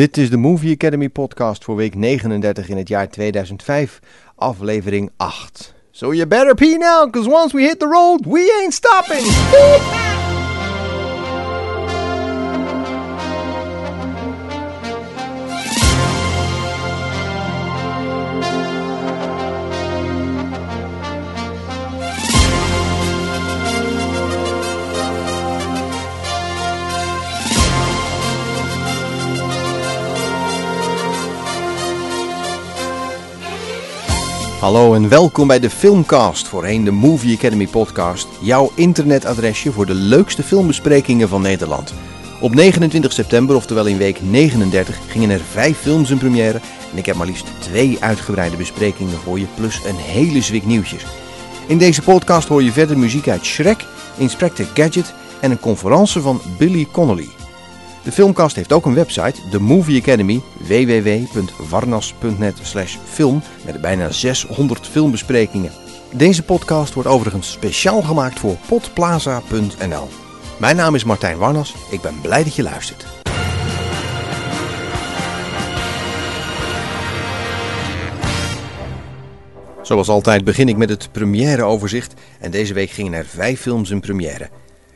Dit is de Movie Academy podcast voor week 39 in het jaar 2005, aflevering 8. So you better pee now, cause once we hit the road, we ain't stopping! Hallo en welkom bij de Filmcast, voorheen de Movie Academy podcast. Jouw internetadresje voor de leukste filmbesprekingen van Nederland. Op 29 september, oftewel in week 39, gingen er vijf films in première. En ik heb maar liefst twee uitgebreide besprekingen voor je, plus een hele zwik nieuwtjes. In deze podcast hoor je verder muziek uit Shrek, Inspector Gadget en een conferentie van Billy Connolly. De Filmcast heeft ook een website, de Movie Academy, www.warnas.net film, met bijna 600 filmbesprekingen. Deze podcast wordt overigens speciaal gemaakt voor potplaza.nl. Mijn naam is Martijn Warnas, ik ben blij dat je luistert. Zoals altijd begin ik met het premièreoverzicht en deze week gingen er vijf films in première.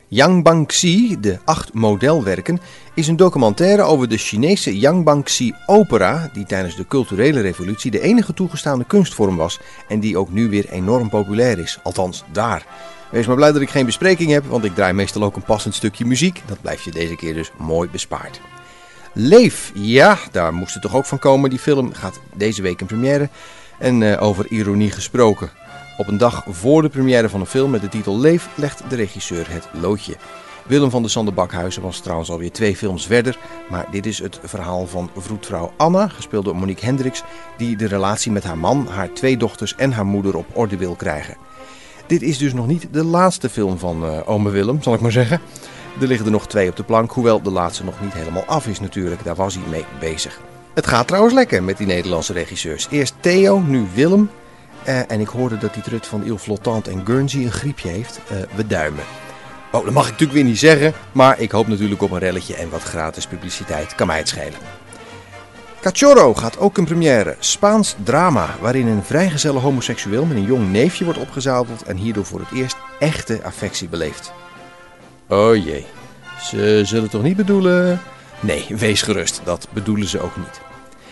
Yang Bangxi, de acht modelwerken, is een documentaire over de Chinese Yang Bangxi opera, die tijdens de culturele revolutie de enige toegestaande kunstvorm was en die ook nu weer enorm populair is, althans daar. Wees maar blij dat ik geen bespreking heb, want ik draai meestal ook een passend stukje muziek. Dat blijft je deze keer dus mooi bespaard. Leef, ja, daar moest het toch ook van komen. Die film gaat deze week in première. En uh, over ironie gesproken. Op een dag voor de première van een film met de titel Leef legt de regisseur het loodje. Willem van de Sander Bakhuizen was trouwens alweer twee films verder, maar dit is het verhaal van vroedvrouw Anna, gespeeld door Monique Hendricks, die de relatie met haar man, haar twee dochters en haar moeder op orde wil krijgen. Dit is dus nog niet de laatste film van uh, ome Willem, zal ik maar zeggen. Er liggen er nog twee op de plank, hoewel de laatste nog niet helemaal af is natuurlijk, daar was hij mee bezig. Het gaat trouwens lekker met die Nederlandse regisseurs. Eerst Theo, nu Willem. Uh, en ik hoorde dat die trut van Il Flottant en Guernsey een griepje heeft. Uh, we duimen. Oh, dat mag ik natuurlijk weer niet zeggen, maar ik hoop natuurlijk op een relletje en wat gratis publiciteit. Kan mij het schelen. Cachorro gaat ook een première. Spaans drama, waarin een vrijgezelle homoseksueel met een jong neefje wordt opgezadeld en hierdoor voor het eerst echte affectie beleeft. Oh jee, ze zullen toch niet bedoelen... Nee, wees gerust, dat bedoelen ze ook niet.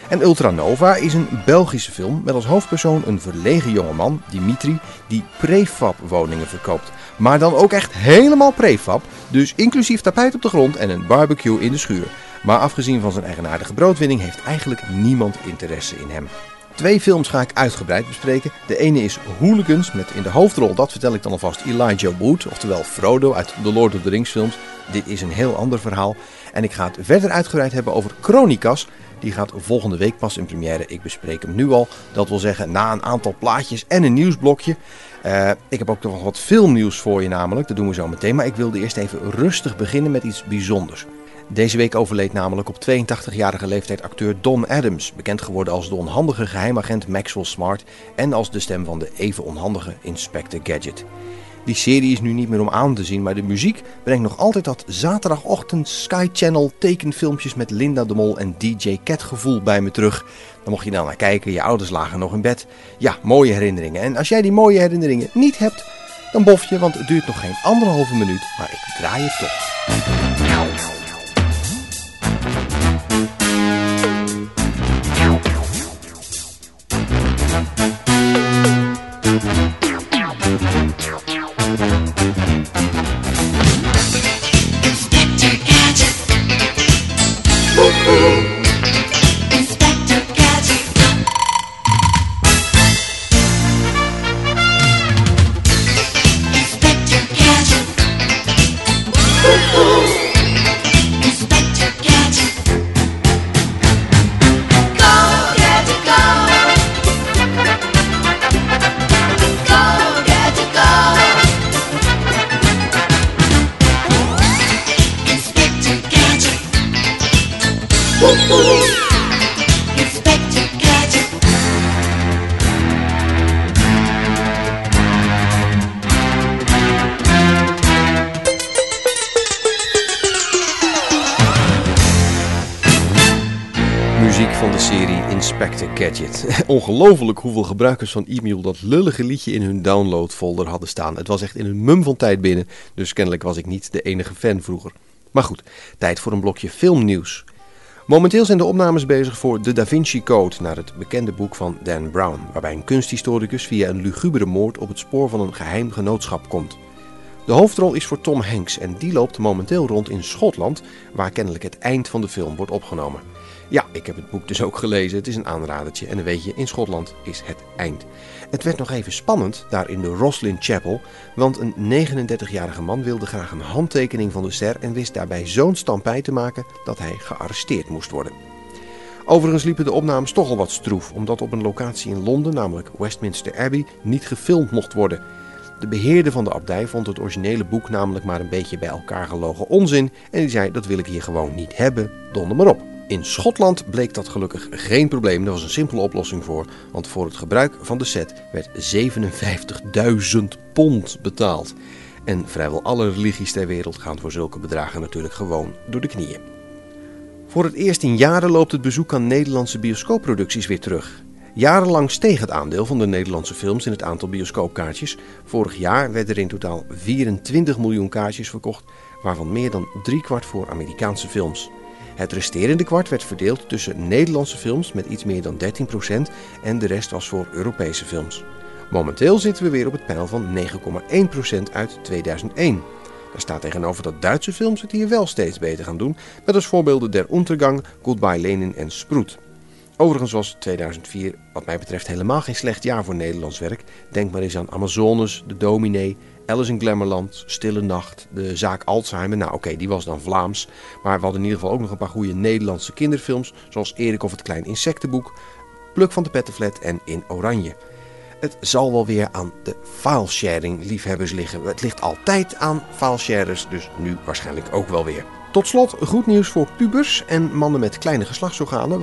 En Ultranova is een Belgische film met als hoofdpersoon een verlegen jongeman, Dimitri, die prefab woningen verkoopt. Maar dan ook echt helemaal prefab, dus inclusief tapijt op de grond en een barbecue in de schuur. Maar afgezien van zijn eigenaardige broodwinning heeft eigenlijk niemand interesse in hem. Twee films ga ik uitgebreid bespreken. De ene is Hooligans met in de hoofdrol, dat vertel ik dan alvast, Elijah Wood, oftewel Frodo uit de Lord of the Rings films. Dit is een heel ander verhaal. En ik ga het verder uitgebreid hebben over Chronikas. Die gaat volgende week pas in première. Ik bespreek hem nu al. Dat wil zeggen na een aantal plaatjes en een nieuwsblokje. Uh, ik heb ook nog wat filmnieuws voor je namelijk. Dat doen we zo meteen. Maar ik wilde eerst even rustig beginnen met iets bijzonders. Deze week overleed namelijk op 82-jarige leeftijd acteur Don Adams, bekend geworden als de onhandige geheimagent Maxwell Smart en als de stem van de even onhandige Inspector Gadget. Die serie is nu niet meer om aan te zien, maar de muziek brengt nog altijd dat zaterdagochtend Sky Channel tekenfilmpjes met Linda de Mol en DJ Cat gevoel bij me terug. Dan mocht je nou naar kijken, je ouders lagen nog in bed. Ja, mooie herinneringen. En als jij die mooie herinneringen niet hebt, dan bof je, want het duurt nog geen anderhalve minuut, maar ik draai het toch. Muziek van de serie Inspector Gadget. Ongelooflijk hoeveel gebruikers van e-mail dat lullige liedje in hun downloadfolder hadden staan. Het was echt in een mum van tijd binnen, dus kennelijk was ik niet de enige fan vroeger. Maar goed, tijd voor een blokje filmnieuws. Momenteel zijn de opnames bezig voor The Da Vinci Code, naar het bekende boek van Dan Brown, waarbij een kunsthistoricus via een lugubere moord op het spoor van een geheim genootschap komt. De hoofdrol is voor Tom Hanks en die loopt momenteel rond in Schotland, waar kennelijk het eind van de film wordt opgenomen. Ja, ik heb het boek dus ook gelezen. Het is een aanradertje. En dan weet je, in Schotland is het eind. Het werd nog even spannend daar in de Roslin Chapel. Want een 39-jarige man wilde graag een handtekening van de ster. En wist daarbij zo'n stampij te maken dat hij gearresteerd moest worden. Overigens liepen de opnames toch al wat stroef. Omdat op een locatie in Londen, namelijk Westminster Abbey, niet gefilmd mocht worden. De beheerder van de abdij vond het originele boek namelijk maar een beetje bij elkaar gelogen onzin. En die zei: Dat wil ik hier gewoon niet hebben, donder maar op. In Schotland bleek dat gelukkig geen probleem. Er was een simpele oplossing voor, want voor het gebruik van de set werd 57.000 pond betaald. En vrijwel alle religies ter wereld gaan voor zulke bedragen natuurlijk gewoon door de knieën. Voor het eerst in jaren loopt het bezoek aan Nederlandse bioscoopproducties weer terug. Jarenlang steeg het aandeel van de Nederlandse films in het aantal bioscoopkaartjes. Vorig jaar werden er in totaal 24 miljoen kaartjes verkocht, waarvan meer dan driekwart voor Amerikaanse films. Het resterende kwart werd verdeeld tussen Nederlandse films met iets meer dan 13% en de rest was voor Europese films. Momenteel zitten we weer op het pijl van 9,1% uit 2001. Daar staat tegenover dat Duitse films het hier wel steeds beter gaan doen, met als voorbeelden Der Untergang, Goodbye Lenin en Sproet. Overigens was 2004 wat mij betreft helemaal geen slecht jaar voor Nederlands werk. Denk maar eens aan Amazones, De Dominee, Alice in Glamourland, Stille Nacht, de zaak Alzheimer. Nou oké, die was dan Vlaams. Maar we hadden in ieder geval ook nog een paar goede Nederlandse kinderfilms. Zoals Erik of het Klein Insectenboek, Pluk van de Pettenflat en In Oranje. Het zal wel weer aan de filesharing liefhebbers liggen. Het ligt altijd aan filesharers, dus nu waarschijnlijk ook wel weer. Tot slot goed nieuws voor pubers en mannen met kleine geslachtsorganen.